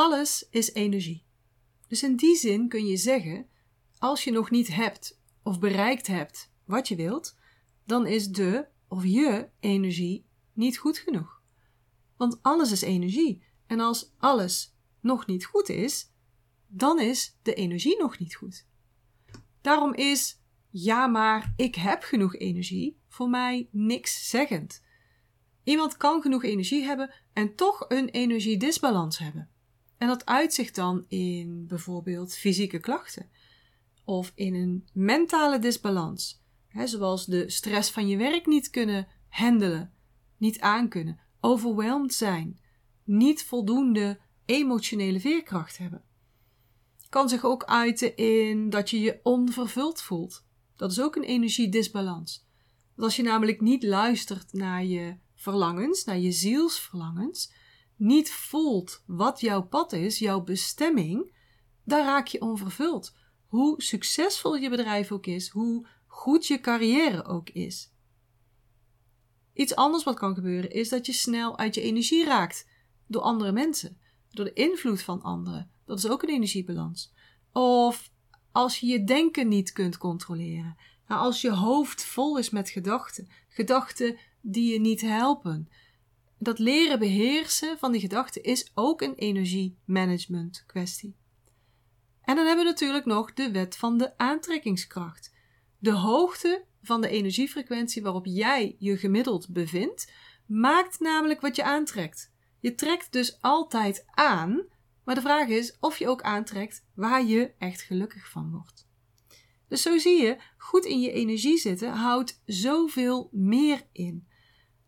alles is energie. Dus in die zin kun je zeggen, als je nog niet hebt of bereikt hebt wat je wilt, dan is de of je energie niet goed genoeg. Want alles is energie. En als alles nog niet goed is, dan is de energie nog niet goed. Daarom is ja, maar ik heb genoeg energie voor mij niks zeggend. Iemand kan genoeg energie hebben en toch een energiedisbalans hebben. En dat uitzicht dan in bijvoorbeeld fysieke klachten of in een mentale disbalans, hè, zoals de stress van je werk niet kunnen handelen, niet aankunnen, overweldigd zijn, niet voldoende emotionele veerkracht hebben. Kan zich ook uiten in dat je je onvervuld voelt. Dat is ook een energiedisbalans. Want als je namelijk niet luistert naar je verlangens, naar je zielsverlangens, niet voelt wat jouw pad is, jouw bestemming, dan raak je onvervuld. Hoe succesvol je bedrijf ook is, hoe goed je carrière ook is. Iets anders wat kan gebeuren is dat je snel uit je energie raakt door andere mensen, door de invloed van anderen. Dat is ook een energiebalans. Of als je je denken niet kunt controleren. Nou, als je hoofd vol is met gedachten, gedachten die je niet helpen. Dat leren beheersen van die gedachten is ook een energiemanagement kwestie. En dan hebben we natuurlijk nog de wet van de aantrekkingskracht. De hoogte van de energiefrequentie waarop jij je gemiddeld bevindt, maakt namelijk wat je aantrekt. Je trekt dus altijd aan, maar de vraag is of je ook aantrekt waar je echt gelukkig van wordt. Dus zo zie je, goed in je energie zitten houdt zoveel meer in.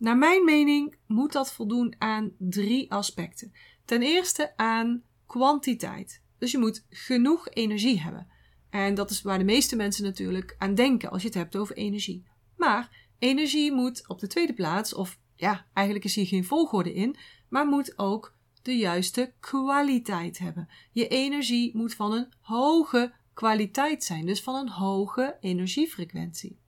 Naar mijn mening moet dat voldoen aan drie aspecten. Ten eerste aan kwantiteit. Dus je moet genoeg energie hebben. En dat is waar de meeste mensen natuurlijk aan denken als je het hebt over energie. Maar energie moet op de tweede plaats, of ja, eigenlijk is hier geen volgorde in, maar moet ook de juiste kwaliteit hebben. Je energie moet van een hoge kwaliteit zijn, dus van een hoge energiefrequentie.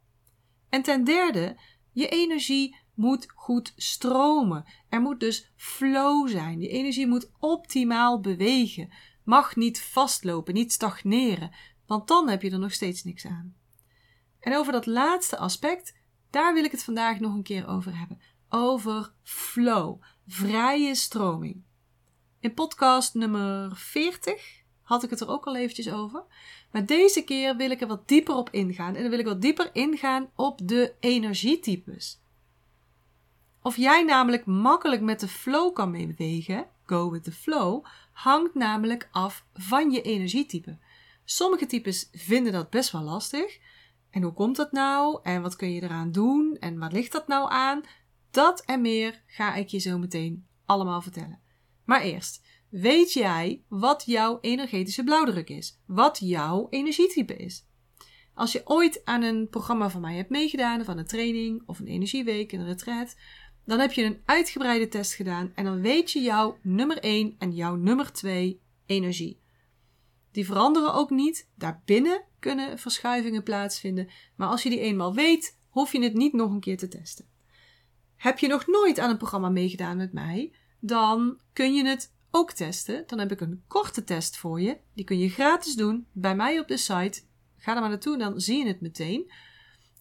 En ten derde, je energie moet goed stromen. Er moet dus flow zijn. Die energie moet optimaal bewegen. Mag niet vastlopen, niet stagneren, want dan heb je er nog steeds niks aan. En over dat laatste aspect, daar wil ik het vandaag nog een keer over hebben. Over flow, vrije stroming. In podcast nummer 40 had ik het er ook al eventjes over. Maar deze keer wil ik er wat dieper op ingaan. En dan wil ik wat dieper ingaan op de energietypes. Of jij namelijk makkelijk met de flow kan meebewegen, go with the flow, hangt namelijk af van je energietype. Sommige types vinden dat best wel lastig. En hoe komt dat nou? En wat kun je eraan doen? En waar ligt dat nou aan? Dat en meer ga ik je zo meteen allemaal vertellen. Maar eerst, weet jij wat jouw energetische blauwdruk is? Wat jouw energietype is? Als je ooit aan een programma van mij hebt meegedaan, of aan een training, of een energieweek, een retreat, dan heb je een uitgebreide test gedaan en dan weet je jouw nummer 1 en jouw nummer 2 energie. Die veranderen ook niet. Daarbinnen kunnen verschuivingen plaatsvinden. Maar als je die eenmaal weet, hoef je het niet nog een keer te testen. Heb je nog nooit aan een programma meegedaan met mij, dan kun je het ook testen. Dan heb ik een korte test voor je. Die kun je gratis doen bij mij op de site. Ga er maar naartoe, dan zie je het meteen.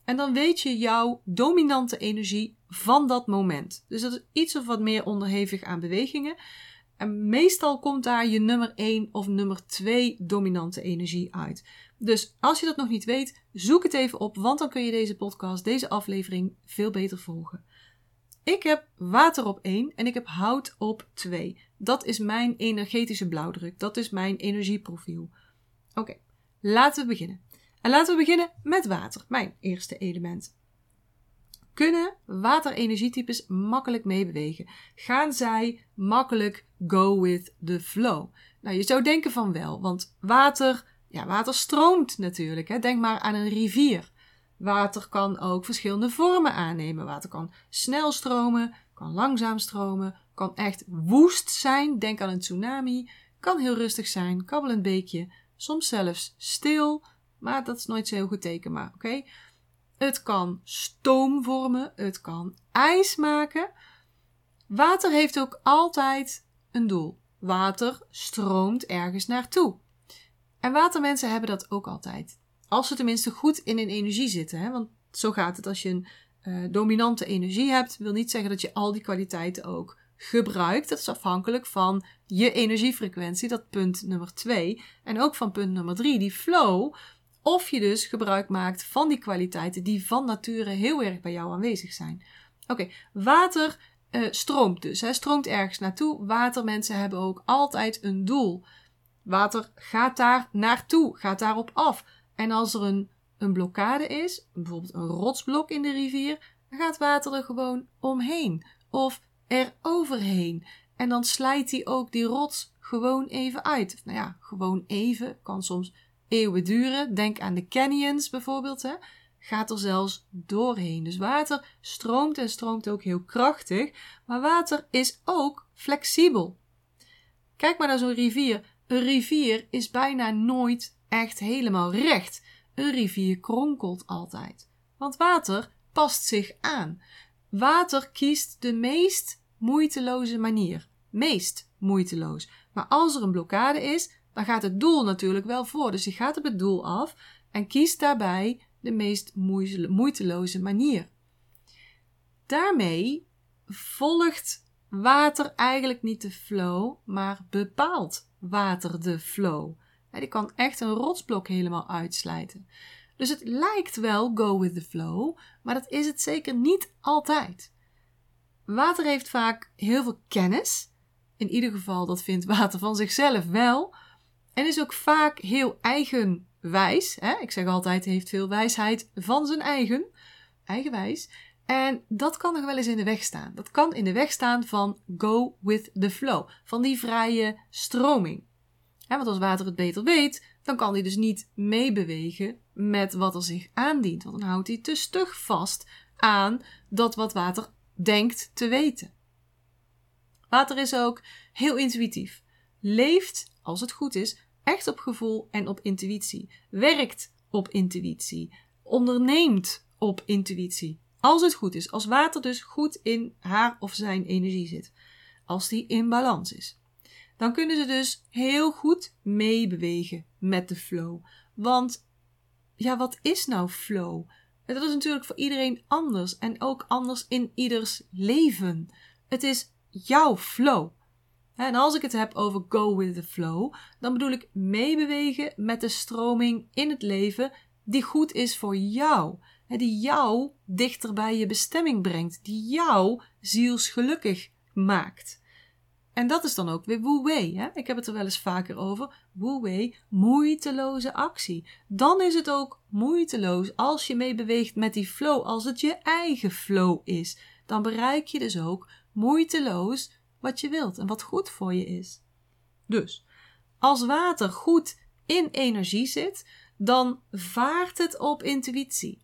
En dan weet je jouw dominante energie van dat moment. Dus dat is iets of wat meer onderhevig aan bewegingen. En meestal komt daar je nummer 1 of nummer 2 dominante energie uit. Dus als je dat nog niet weet, zoek het even op, want dan kun je deze podcast, deze aflevering veel beter volgen. Ik heb water op 1 en ik heb hout op 2. Dat is mijn energetische blauwdruk. Dat is mijn energieprofiel. Oké, laten we beginnen. En laten we beginnen met water, mijn eerste element. Kunnen waterenergietypes makkelijk meebewegen? Gaan zij makkelijk go with the flow? Nou, je zou denken van wel, want water, ja, water stroomt natuurlijk. Hè? Denk maar aan een rivier. Water kan ook verschillende vormen aannemen. Water kan snel stromen, kan langzaam stromen, kan echt woest zijn. Denk aan een tsunami. Kan heel rustig zijn, kabbelend beekje. Soms zelfs stil, maar dat is nooit zo heel goed teken. Maar oké. Het kan stoom vormen, het kan ijs maken. Water heeft ook altijd een doel. water stroomt ergens naartoe. En watermensen hebben dat ook altijd. Als ze tenminste goed in hun energie zitten. Hè? Want zo gaat het als je een uh, dominante energie hebt. Wil niet zeggen dat je al die kwaliteiten ook gebruikt. Dat is afhankelijk van je energiefrequentie, dat punt nummer 2. En ook van punt nummer 3, die flow. Of je dus gebruik maakt van die kwaliteiten die van nature heel erg bij jou aanwezig zijn. Oké, water uh, stroomt dus. Hè, stroomt ergens naartoe. Watermensen hebben ook altijd een doel. Water gaat daar naartoe, gaat daarop af. En als er een, een blokkade is, bijvoorbeeld een rotsblok in de rivier, dan gaat water er gewoon omheen. Of er overheen. En dan slijt hij ook die rots gewoon even uit. Nou ja, gewoon even. Kan soms eeuwen duren. Denk aan de canyons bijvoorbeeld. Hè. Gaat er zelfs doorheen. Dus water stroomt en stroomt ook heel krachtig. Maar water is ook flexibel. Kijk maar naar zo'n rivier. Een rivier is bijna nooit echt helemaal recht. Een rivier kronkelt altijd. Want water past zich aan. Water kiest de meest moeiteloze manier. Meest moeiteloos. Maar als er een blokkade is, dan gaat het doel natuurlijk wel voor. Dus je gaat op het doel af en kiest daarbij de meest moeiteloze manier. Daarmee volgt water eigenlijk niet de flow, maar bepaalt water de flow. Die kan echt een rotsblok helemaal uitslijten. Dus het lijkt wel go with the flow, maar dat is het zeker niet altijd. Water heeft vaak heel veel kennis. In ieder geval, dat vindt water van zichzelf wel. En is ook vaak heel eigenwijs. Hè? Ik zeg altijd, heeft veel wijsheid van zijn eigen. Eigenwijs. En dat kan nog wel eens in de weg staan. Dat kan in de weg staan van go with the flow. Van die vrije stroming. want als water het beter weet, dan kan hij dus niet meebewegen met wat er zich aandient. Want dan houdt hij te stug vast aan dat wat water denkt te weten. Water is ook heel intuïtief. Leeft, als het goed is, echt op gevoel en op intuïtie. Werkt op intuïtie. Onderneemt op intuïtie. Als het goed is. Als water dus goed in haar of zijn energie zit. Als die in balans is. Dan kunnen ze dus heel goed meebewegen met de flow. Want ja, wat is nou flow? Dat is natuurlijk voor iedereen anders en ook anders in ieders leven. Het is jouw flow. En als ik het heb over go with the flow, dan bedoel ik meebewegen met de stroming in het leven die goed is voor jou. Die jou dichter bij je bestemming brengt, die jou zielsgelukkig maakt. En dat is dan ook weer Wu Wei. Hè? Ik heb het er wel eens vaker over. Wu Wei, moeiteloze actie. Dan is het ook moeiteloos als je meebeweegt met die flow, als het je eigen flow is. Dan bereik je dus ook moeiteloos wat je wilt en wat goed voor je is. Dus, als water goed in energie zit, dan vaart het op intuïtie.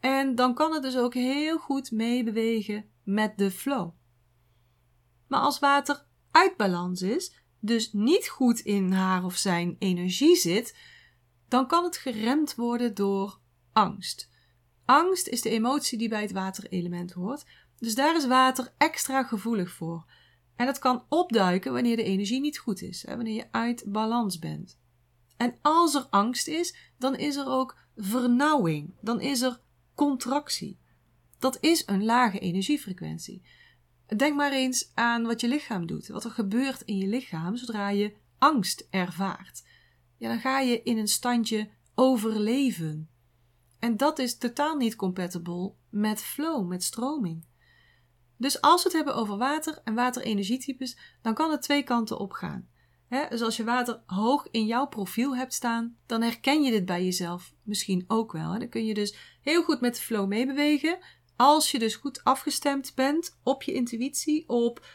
En dan kan het dus ook heel goed meebewegen met de flow. Maar als water uit balans is, dus niet goed in haar of zijn energie zit, dan kan het geremd worden door angst. Angst is de emotie die bij het waterelement hoort, dus daar is water extra gevoelig voor. En dat kan opduiken wanneer de energie niet goed is, hè, wanneer je uit balans bent. En als er angst is, dan is er ook vernauwing, dan is er contractie. Dat is een lage energiefrequentie. Denk maar eens aan wat je lichaam doet. Wat er gebeurt in je lichaam zodra je angst ervaart. Ja, dan ga je in een standje overleven. En dat is totaal niet compatible met flow, met stroming. Dus als we het hebben over water en waterenergietypes, dan kan het twee kanten op gaan. dus als je water hoog in jouw profiel hebt staan, dan herken je dit bij jezelf misschien ook wel. Dan kun je dus heel goed met de flow meebewegen, als je dus goed afgestemd bent op je intuïtie, op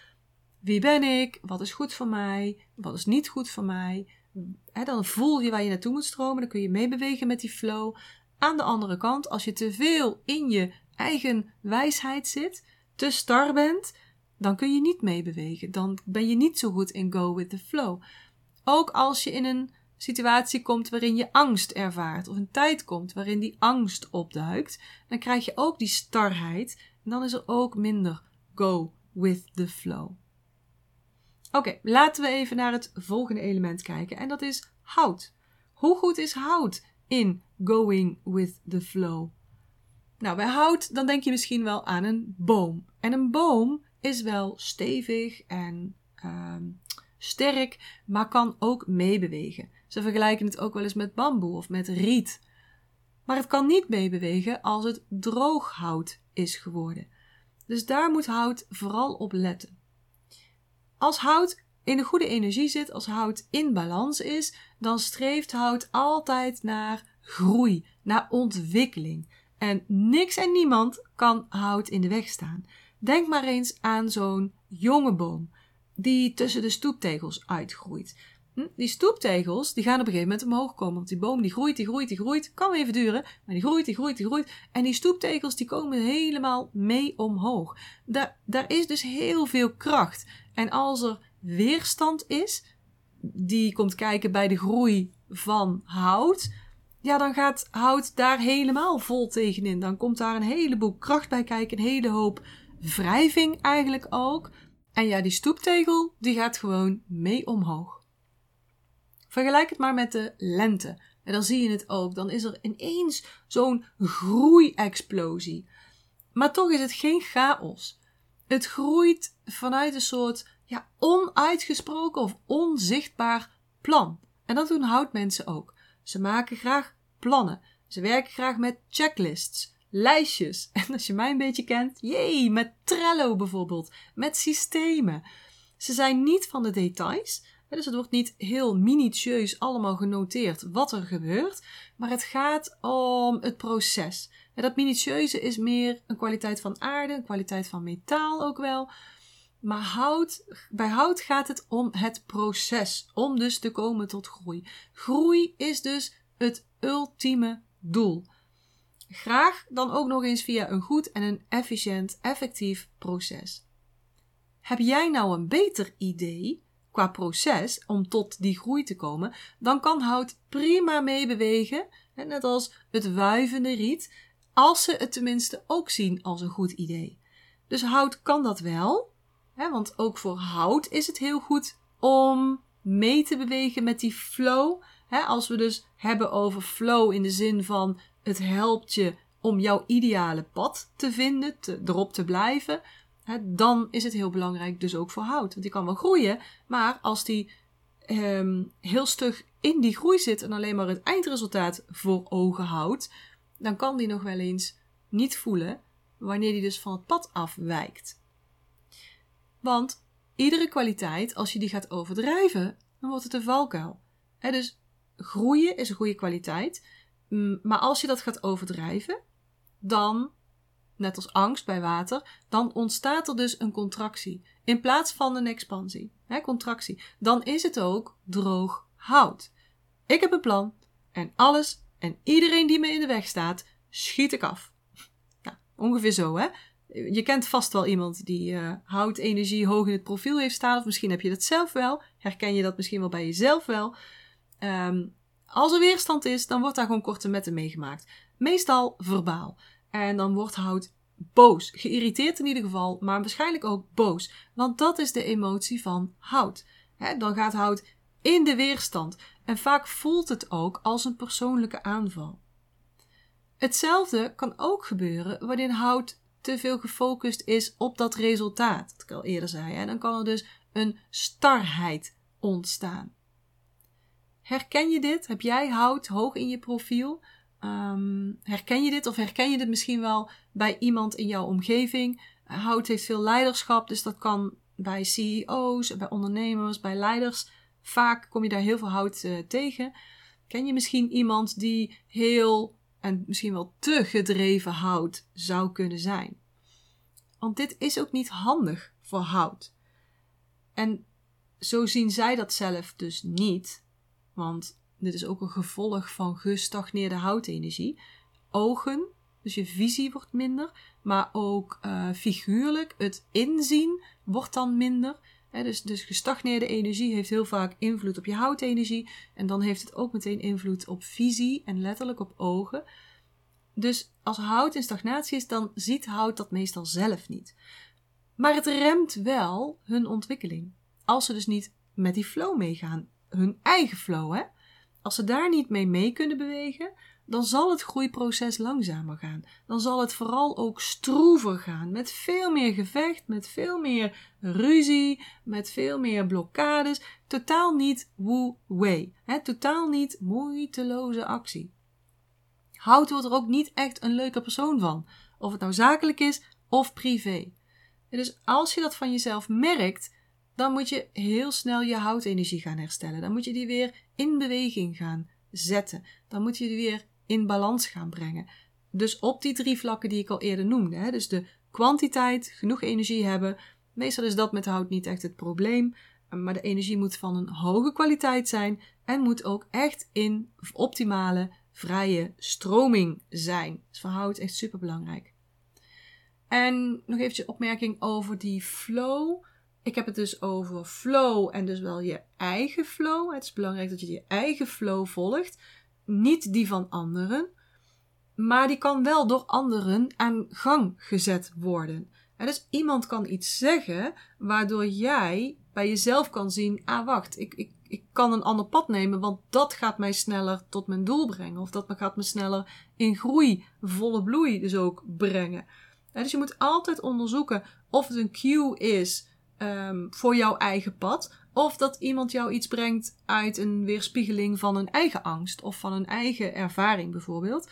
wie ben ik, wat is goed voor mij, wat is niet goed voor mij, dan voel je waar je naartoe moet stromen, dan kun je meebewegen met die flow. Aan de andere kant, als je te veel in je eigen wijsheid zit, te star bent, dan kun je niet meebewegen. Dan ben je niet zo goed in go with the flow. Ook als je in een situatie komt waarin je angst ervaart, of een tijd komt waarin die angst opduikt, dan krijg je ook die starheid en dan is er ook minder go with the flow. Oké, laten we even naar het volgende element kijken en dat is hout. Hoe goed is hout in going with the flow? Nou, bij hout dan denk je misschien wel aan een boom. En een boom is wel stevig en uh, sterk, maar kan ook meebewegen. Ze vergelijken het ook wel eens met bamboe of met riet. Maar het kan niet meebewegen als het droog hout is geworden. Dus daar moet hout vooral op letten. Als hout in een goede energie zit, als hout in balans is, dan streeft hout altijd naar groei, naar ontwikkeling. En niks en niemand kan hout in de weg staan. Denk maar eens aan zo'n jonge boom die tussen de stoeptegels uitgroeit. Hm? Die stoeptegels die gaan op een gegeven moment omhoog komen. Want die boom die groeit, die groeit, die groeit. Kan even duren, maar die groeit, die groeit, die groeit. En die stoeptegels die komen helemaal mee omhoog. Daar, daar is dus heel veel kracht. En als er weerstand is, die komt kijken bij de groei van hout. Ja, dan gaat hout daar helemaal vol tegenin. Dan komt daar een heleboel kracht bij kijken, een hele hoop wrijving eigenlijk ook. En ja, die stoeptegel die gaat gewoon mee omhoog. Vergelijk het maar met de lente. En dan zie je het ook. Dan is er ineens zo'n groeiexplosie. Maar toch is het geen chaos. Het groeit vanuit een soort ja, onuitgesproken of onzichtbaar plan. En dat doen houtmensen ook. Ze maken graag plannen. Ze werken graag met checklists, lijstjes. En als je mij een beetje kent, jee, met Trello bijvoorbeeld, met systemen. Ze zijn niet van de details, dus het wordt niet heel minutieus allemaal genoteerd wat er gebeurt, maar het gaat om het proces. En dat minutieuze is meer een kwaliteit van aarde, een kwaliteit van metaal ook wel. Maar hout, bij hout gaat het om het proces, om dus te komen tot groei. Groei is dus het ultieme doel. Graag dan ook nog eens via een goed en een efficiënt, effectief proces. Heb jij nou een beter idee qua proces om tot die groei te komen, dan kan hout prima meebewegen, net als het wuivende riet, als ze het tenminste ook zien als een goed idee. Dus hout kan dat wel, want ook voor hout is het heel goed om mee te bewegen met die flow. als we dus hebben over flow in de zin van het helpt je om jouw ideale pad te vinden, te, erop te blijven, dan is het heel belangrijk dus ook voor hout. Want die kan wel groeien, maar als die ehm, heel stug in die groei zit en alleen maar het eindresultaat voor ogen houdt, dan kan die nog wel eens niet voelen wanneer die dus van het pad afwijkt. Want iedere kwaliteit, als je die gaat overdrijven, dan wordt het een valkuil. dus groeien is een goede kwaliteit, maar als je dat gaat overdrijven, dan net als angst bij water, dan ontstaat er dus een contractie in plaats van een expansie. Contractie. Dan is het ook droog hout. Ik heb een plan en alles en iedereen die me in de weg staat, schiet ik af. Nou, ongeveer zo, hè? Je kent vast wel iemand die uh, houtenergie hoog in het profiel heeft staan, of misschien heb je dat zelf wel. Herken je dat misschien wel bij jezelf wel? Um, als er weerstand is, dan wordt daar gewoon korte metten meegemaakt. Meestal verbaal. En dan wordt hout boos. Geïrriteerd in ieder geval, maar waarschijnlijk ook boos. Want dat is de emotie van hout. dan gaat hout in de weerstand. En vaak voelt het ook als een persoonlijke aanval. Hetzelfde kan ook gebeuren wanneer hout te veel gefocust is op dat resultaat. Dat ik al eerder zei. En dan kan er dus een starheid ontstaan. Herken je dit? Heb jij hout hoog in je profiel? Um, herken je dit of herken je dit misschien wel bij iemand in jouw omgeving? Hout heeft veel leiderschap, dus dat kan bij CEO's, bij ondernemers, bij leiders. Vaak kom je daar heel veel hout uh, tegen. Ken je misschien iemand die heel en misschien wel te gedreven hout zou kunnen zijn? Want dit is ook niet handig voor hout. En zo zien zij dat zelf dus niet, want dit is ook een gevolg van gestagneerde houtenergie. Ogen, dus je visie wordt minder, maar ook uh, figuurlijk, het inzien wordt dan minder. Dus, dus gestagneerde energie heeft heel vaak invloed op je houtenergie. En dan heeft het ook meteen invloed op visie en letterlijk op ogen. Dus als hout in stagnatie is, dan ziet hout dat meestal zelf niet. Maar het remt wel hun ontwikkeling. als ze dus niet met die flow meegaan. Hun eigen flow, hè. Als ze daar niet mee mee kunnen bewegen, dan zal het groeiproces langzamer gaan. Dan zal het vooral ook stroever gaan. Met veel meer gevecht, met veel meer ruzie, met veel meer blokkades. Totaal niet woo-way. Totaal niet moeiteloze actie. Hout wordt er ook niet echt een leuke persoon van. Of het nou zakelijk is of privé. dus als je dat van jezelf merkt, dan moet je heel snel je houtenergie gaan herstellen. Dan moet je die weer in beweging gaan zetten. Dan moet je die weer in balans gaan brengen. Dus op die drie vlakken die ik al eerder noemde. Hè? Dus de kwantiteit, genoeg energie hebben. Meestal is dat met hout niet echt het probleem. Maar de energie moet van een hoge kwaliteit zijn en moet ook echt in optimale, vrije stroming zijn. Dus voor hout echt super belangrijk. En nog eventjes opmerking over die flow. Ik heb het dus over flow en dus wel je eigen flow. Het is belangrijk dat je je eigen flow volgt niet die van anderen, maar die kan wel door anderen aan gang gezet worden. En dus iemand kan iets zeggen waardoor jij bij jezelf kan zien: ah, wacht, ik, ik, ik kan een ander pad nemen, want dat gaat mij sneller tot mijn doel brengen. Of dat gaat me sneller in groei, volle bloei dus ook brengen. dus je moet altijd onderzoeken of het een cue is um, voor jouw eigen pad. Of dat iemand jou iets brengt uit een weerspiegeling van een eigen angst of van een eigen ervaring bijvoorbeeld.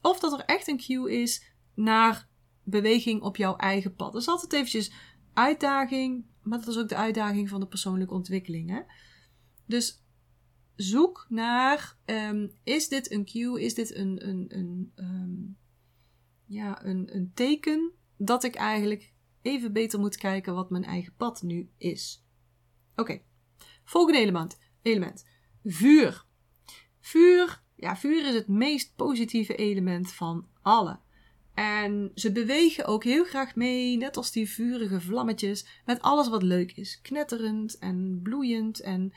Of dat er echt een cue is naar beweging op jouw eigen pad. Dat is altijd eventjes uitdaging, maar dat is ook de uitdaging van de persoonlijke ontwikkeling. Hè? Dus zoek naar, um, is dit een cue, is dit een, een, een, um, ja, een, een teken dat ik eigenlijk even beter moet kijken wat mijn eigen pad nu is. Oké, volgende element. element. Vuur. Vuur, ja, vuur is het meest positieve element van alle. En ze bewegen ook heel graag mee, net als die vurige vlammetjes, met alles wat leuk is. Knetterend en bloeiend en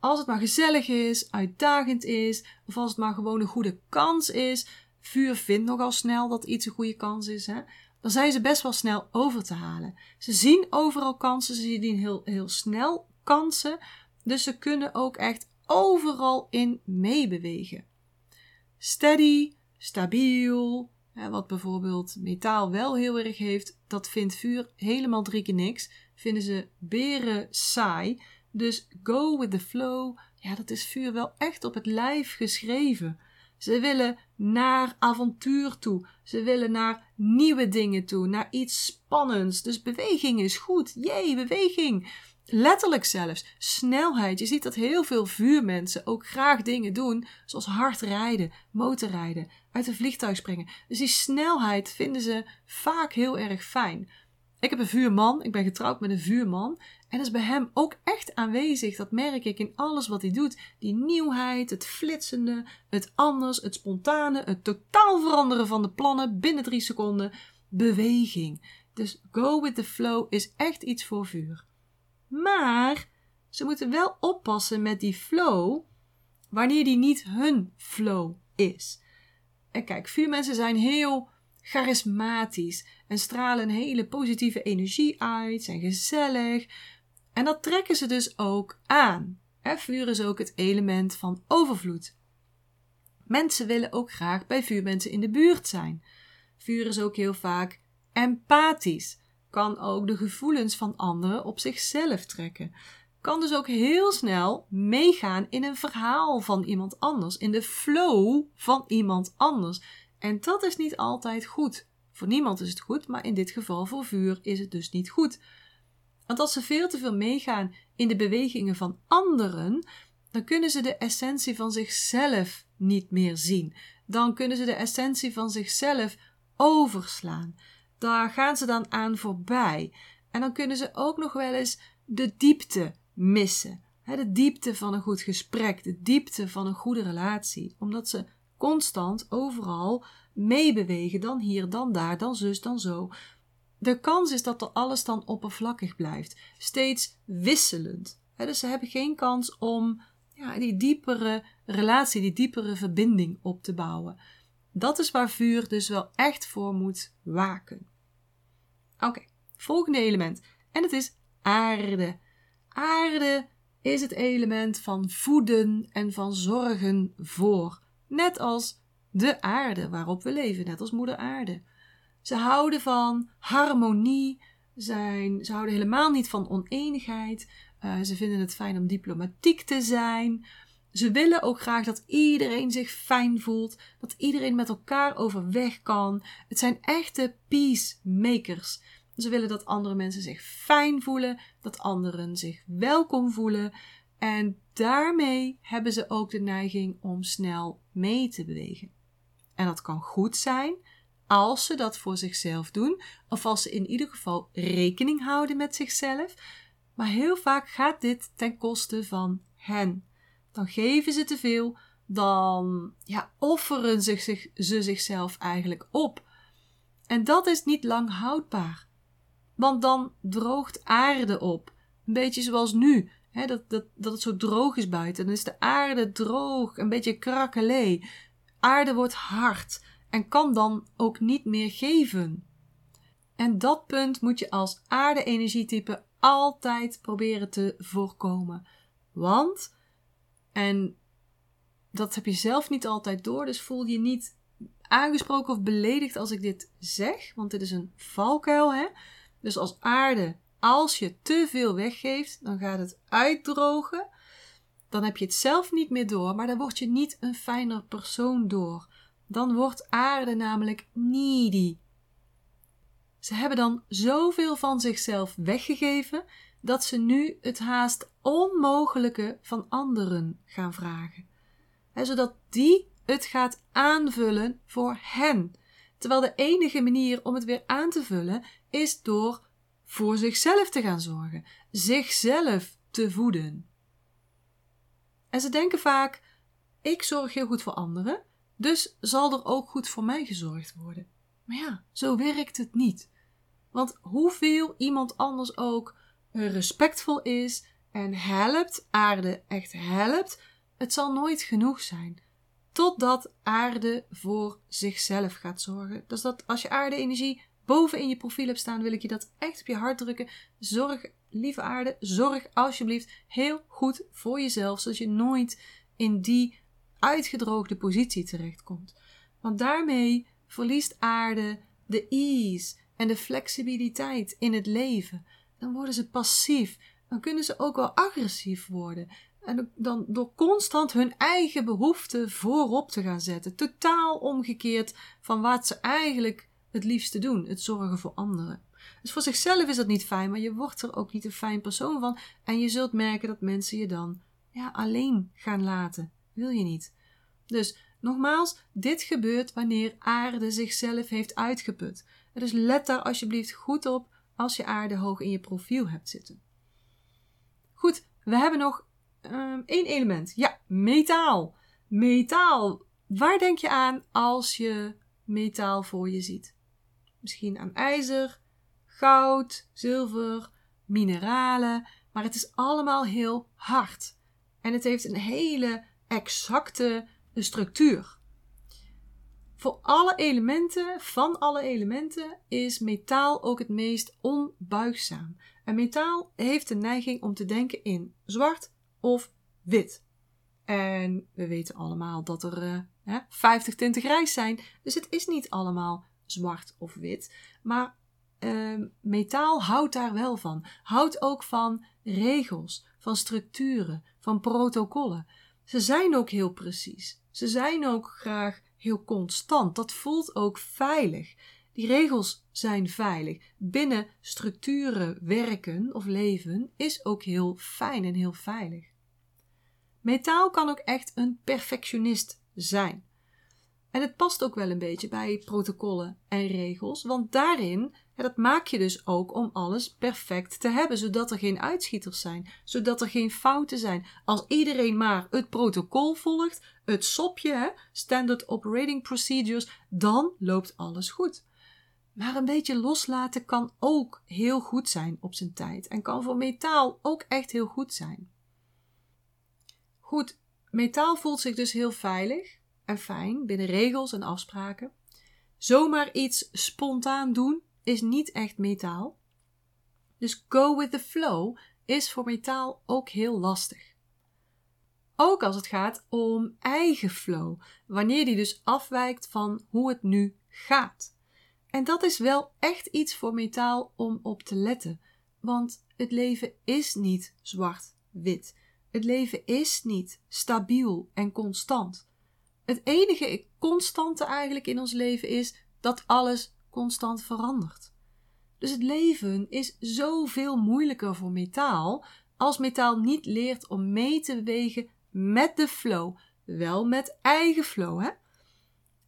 als het maar gezellig is, uitdagend is, of als het maar gewoon een goede kans is. Vuur vindt nogal snel dat iets een goede kans is. Hè? Dan zijn ze best wel snel over te halen. Ze zien overal kansen, ze zien heel, heel snel kansen. Dus ze kunnen ook echt overal in meebewegen. Steady, stabiel, wat bijvoorbeeld metaal wel heel erg heeft, dat vindt vuur helemaal drie keer niks. Vinden ze beren saai. Dus go with the flow, ja, dat is vuur wel echt op het lijf geschreven. Ze willen naar avontuur toe. Ze willen naar nieuwe dingen toe, naar iets spannends. Dus beweging is goed. Jee, beweging. Letterlijk zelfs. Snelheid. Je ziet dat heel veel vuurmensen ook graag dingen doen, zoals hard rijden, motorrijden, uit een vliegtuig springen. Dus die snelheid vinden ze vaak heel erg fijn. Ik heb een vuurman, ik ben getrouwd met een vuurman. En dat is bij hem ook echt aanwezig. Dat merk ik in alles wat hij doet. Die nieuwheid, het flitsende, het anders, het spontane, het totaal veranderen van de plannen binnen drie seconden. Beweging. Dus go with the flow is echt iets voor vuur. Maar ze moeten wel oppassen met die flow wanneer die niet hun flow is. En kijk, vuurmensen zijn heel charismatisch en stralen een hele positieve energie uit, zijn gezellig. En dat trekken ze dus ook aan. vuur is ook het element van overvloed. Mensen willen ook graag bij vuurmensen in de buurt zijn. Vuur is ook heel vaak empathisch kan ook de gevoelens van anderen op zichzelf trekken. Kan dus ook heel snel meegaan in een verhaal van iemand anders, in de flow van iemand anders. En dat is niet altijd goed. Voor niemand is het goed, maar in dit geval voor vuur is het dus niet goed. Want als ze veel te veel meegaan in de bewegingen van anderen, dan kunnen ze de essentie van zichzelf niet meer zien. Dan kunnen ze de essentie van zichzelf overslaan daar gaan ze dan aan voorbij. En dan kunnen ze ook nog wel eens de diepte missen. de diepte van een goed gesprek, de diepte van een goede relatie. Omdat ze constant overal meebewegen, dan hier, dan daar, dan zus, dan zo. De kans is dat er alles dan oppervlakkig blijft, steeds wisselend. dus ze hebben geen kans om ja, die diepere relatie, die diepere verbinding op te bouwen. Dat is waar vuur dus wel echt voor moet waken. Oké, volgende element. En het is aarde. aarde is het element van voeden en van zorgen voor. Net als de aarde waarop we leven, net als moeder aarde. Ze houden van harmonie, zijn, ze houden helemaal niet van oneenigheid. Uh, ze vinden het fijn om diplomatiek te zijn. Ze willen ook graag dat iedereen zich fijn voelt, dat iedereen met elkaar overweg kan. Het zijn echte peacemakers. Ze willen dat andere mensen zich fijn voelen, dat anderen zich welkom voelen. En daarmee hebben ze ook de neiging om snel mee te bewegen. En dat kan goed zijn als ze dat voor zichzelf doen, of als ze in ieder geval rekening houden met zichzelf. Maar heel vaak gaat dit ten koste van hen. Dan geven ze te veel, dan ja, offeren ze, zich, ze zichzelf eigenlijk op. En dat is niet lang houdbaar. Want dan droogt aarde op. Een beetje zoals nu. Hè, dat, dat, dat het zo droog is buiten. Dan is de aarde droog, een beetje krakkelee. Aarde wordt hard en kan dan ook niet meer geven. En dat punt moet je als aarde-energietype altijd proberen te voorkomen. Want, en dat heb je zelf niet altijd door, dus voel je niet aangesproken of beledigd als ik dit zeg, want dit is een valkuil, hè? Dus als aarde, als je te veel weggeeft, dan gaat het uitdrogen. Dan heb je het zelf niet meer door, maar dan word je niet een fijner persoon door. Dan wordt aarde namelijk needy. Ze hebben dan zoveel van zichzelf weggegeven dat ze nu het haast onmogelijke van anderen gaan vragen. zodat die het gaat aanvullen voor hen. Terwijl de enige manier om het weer aan te vullen is door voor zichzelf te gaan zorgen, zichzelf te voeden. En ze denken vaak: ik zorg heel goed voor anderen, dus zal er ook goed voor mij gezorgd worden. Maar ja, zo werkt het niet. Want hoeveel iemand anders ook respectvol is en helpt, aarde echt helpt, het zal nooit genoeg zijn. Totdat aarde voor zichzelf gaat zorgen. Dus dat als je aarde-energie boven in je profiel hebt staan, wil ik je dat echt op je hart drukken. Zorg, lieve aarde, zorg alsjeblieft heel goed voor jezelf, zodat je nooit in die uitgedroogde positie terechtkomt. Want daarmee verliest aarde de ease en de flexibiliteit in het leven. Dan worden ze passief. Dan kunnen ze ook wel agressief worden. En dan door constant hun eigen behoeften voorop te gaan zetten. Totaal omgekeerd van wat ze eigenlijk het liefste doen: het zorgen voor anderen. Dus voor zichzelf is dat niet fijn, maar je wordt er ook niet een fijn persoon van. En je zult merken dat mensen je dan ja, alleen gaan laten. Wil je niet. Dus nogmaals, dit gebeurt wanneer aarde zichzelf heeft uitgeput. Dus let daar alsjeblieft goed op als je aarde hoog in je profiel hebt zitten. Goed, we hebben nog um, één element. Ja, metaal. Metaal. Waar denk je aan als je metaal voor je ziet? Misschien aan ijzer, goud, zilver, mineralen, maar het is allemaal heel hard. En het heeft een hele exacte structuur. Voor alle elementen, van alle elementen, is metaal ook het meest onbuigzaam. En metaal heeft de neiging om te denken in zwart of wit. En we weten allemaal dat er uh, 50 tinten grijs zijn. Dus het is niet allemaal zwart of wit. Maar uh, metaal houdt daar wel van. Houdt ook van regels, van structuren, van protocollen. Ze zijn ook heel precies. Ze zijn ook graag heel constant. Dat voelt ook veilig. Die regels zijn veilig. Binnen structuren werken of leven is ook heel fijn en heel veilig. Metaal kan ook echt een perfectionist zijn. En het past ook wel een beetje bij protocollen en regels, want daarin, dat maak je dus ook om alles perfect te hebben, zodat er geen uitschieters zijn, zodat er geen fouten zijn. Als iedereen maar het protocol volgt, het sopje, Standard Operating Procedures, dan loopt alles goed. Maar een beetje loslaten kan ook heel goed zijn op zijn tijd en kan voor metaal ook echt heel goed zijn. Goed, metaal voelt zich dus heel veilig en fijn binnen regels en afspraken. Zomaar iets spontaan doen is niet echt metaal. Dus go with the flow is voor metaal ook heel lastig. Ook als het gaat om eigen flow, wanneer die dus afwijkt van hoe het nu gaat. En dat is wel echt iets voor metaal om op te letten, want het leven is niet zwart-wit. Het leven is niet stabiel en constant. Het enige constante eigenlijk in ons leven is dat alles constant verandert. Dus het leven is zoveel moeilijker voor metaal als metaal niet leert om mee te bewegen met de flow, wel met eigen flow. Hè?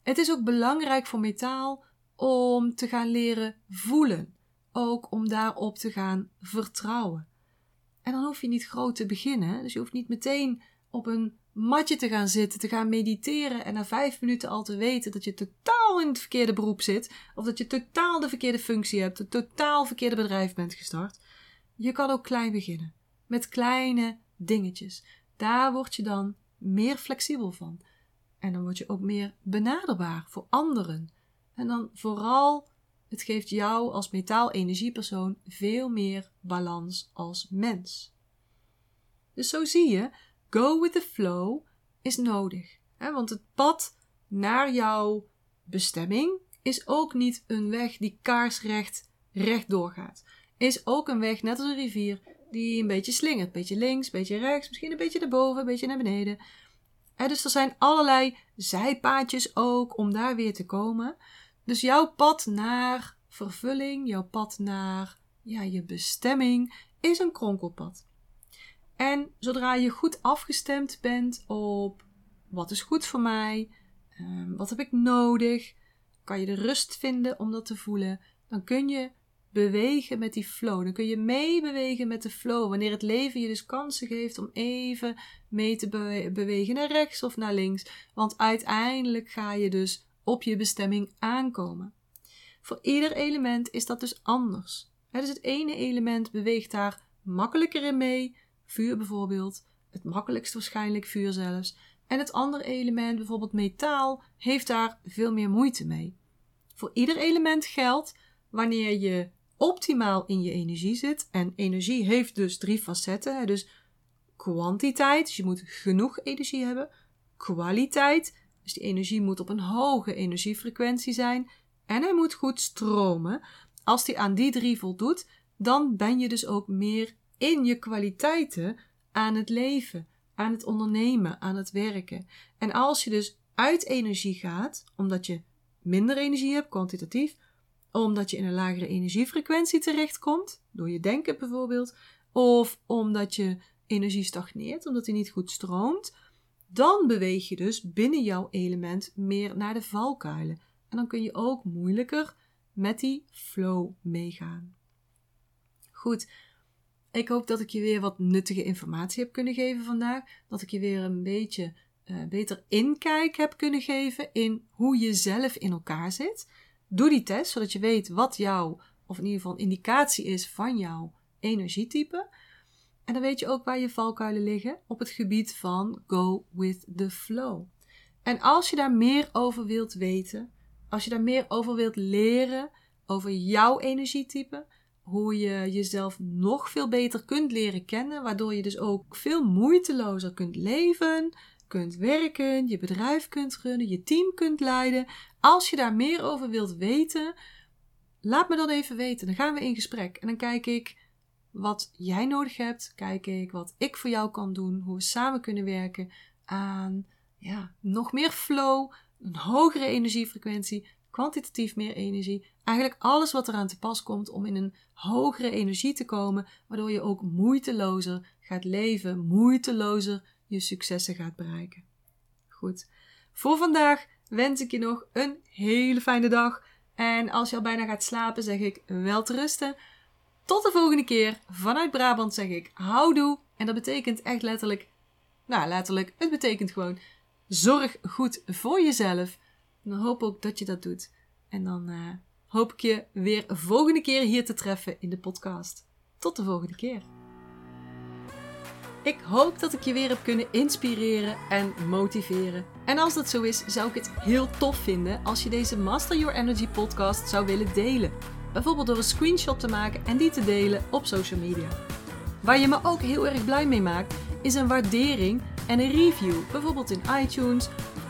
Het is ook belangrijk voor metaal om te gaan leren voelen, ook om daarop te gaan vertrouwen. En dan hoef je niet groot te beginnen, dus je hoeft niet meteen op een matje te gaan zitten, te gaan mediteren en na vijf minuten al te weten dat je totaal in het verkeerde beroep zit, of dat je totaal de verkeerde functie hebt, het totaal verkeerde bedrijf bent gestart. Je kan ook klein beginnen, met kleine dingetjes. Daar word je dan meer flexibel van. En dan word je ook meer benaderbaar voor anderen. En dan vooral, het geeft jou als metaal-energiepersoon veel meer balans als mens. Dus zo zie je go with the flow is nodig. Hè? Want het pad naar jouw bestemming is ook niet een weg die kaarsrecht recht doorgaat. Is ook een weg, net als een rivier, die een beetje slingert. Beetje links, een beetje rechts, misschien een beetje naar boven, een beetje naar beneden. Dus er zijn allerlei zijpaadjes ook om daar weer te komen. Dus jouw pad naar vervulling, jouw pad naar ja, je bestemming, is een kronkelpad. En zodra je goed afgestemd bent op wat is goed voor mij, um, wat heb ik nodig, kan je de rust vinden om dat te voelen, dan kun je bewegen met die flow. Dan kun je meebewegen met de flow. Wanneer het leven je dus kansen geeft om even mee te bewegen naar rechts of naar links. Want uiteindelijk ga je dus op je bestemming aankomen. Voor ieder element is dat dus anders. dus het ene element beweegt daar makkelijker in mee, vuur bijvoorbeeld, het makkelijkst waarschijnlijk vuur zelfs. En het andere element, bijvoorbeeld metaal, heeft daar veel meer moeite mee. Voor ieder element geldt wanneer je optimaal in je energie zit. En energie heeft dus drie facetten. Dus kwantiteit, dus je moet genoeg energie hebben. Kwaliteit, dus die energie moet op een hoge energiefrequentie zijn. En hij moet goed stromen. Als die aan die drie voldoet, dan ben je dus ook meer in je kwaliteiten aan het leven, aan het ondernemen, aan het werken. En als je dus uit energie gaat, omdat je minder energie hebt, kwantitatief, omdat je in een lagere energiefrequentie terechtkomt, door je denken bijvoorbeeld, of omdat je energie stagneert, omdat die niet goed stroomt, dan beweeg je dus binnen jouw element meer naar de valkuilen. En dan kun je ook moeilijker met die flow meegaan. Goed, ik hoop dat ik je weer wat nuttige informatie heb kunnen geven vandaag. Dat ik je weer een beetje uh, beter inkijk heb kunnen geven in hoe je zelf in elkaar zit. Doe die test, zodat je weet wat jouw, of in ieder geval een indicatie is van jouw energietype. En dan weet je ook waar je valkuilen liggen op het gebied van go with the flow. En als je daar meer over wilt weten, als je daar meer over wilt leren, over jouw energietype, hoe je jezelf nog veel beter kunt leren kennen, waardoor je dus ook veel moeitelozer kunt leven, kunt werken, je bedrijf kunt runnen, je team kunt leiden. Als je daar meer over wilt weten, laat me dan even weten. Dan gaan we in gesprek en dan kijk ik wat jij nodig hebt. Kijk ik wat ik voor jou kan doen, hoe we samen kunnen werken aan ja, nog meer flow, een hogere energiefrequentie, kwantitatief meer energie. Eigenlijk alles wat eraan te pas komt om in een hogere energie te komen, waardoor je ook moeitelozer gaat leven, moeitelozer je successen gaat bereiken. Goed, voor vandaag wens ik je nog een hele fijne dag. En als je al bijna gaat slapen, zeg ik wel te rusten. Tot de volgende keer. Vanuit Brabant zeg ik houdoe. En dat betekent echt letterlijk, nou letterlijk, het betekent gewoon zorg goed voor jezelf. Dan hoop ook dat je dat doet. En dan uh, hoop ik je weer volgende keer hier te treffen in de podcast. Tot de volgende keer. Ik hoop dat ik je weer heb kunnen inspireren en motiveren. En als dat zo is, zou ik het heel tof vinden als je deze Master Your Energy podcast zou willen delen. Bijvoorbeeld door een screenshot te maken en die te delen op social media. Waar je me ook heel erg blij mee maakt, is een waardering en een review. Bijvoorbeeld in iTunes,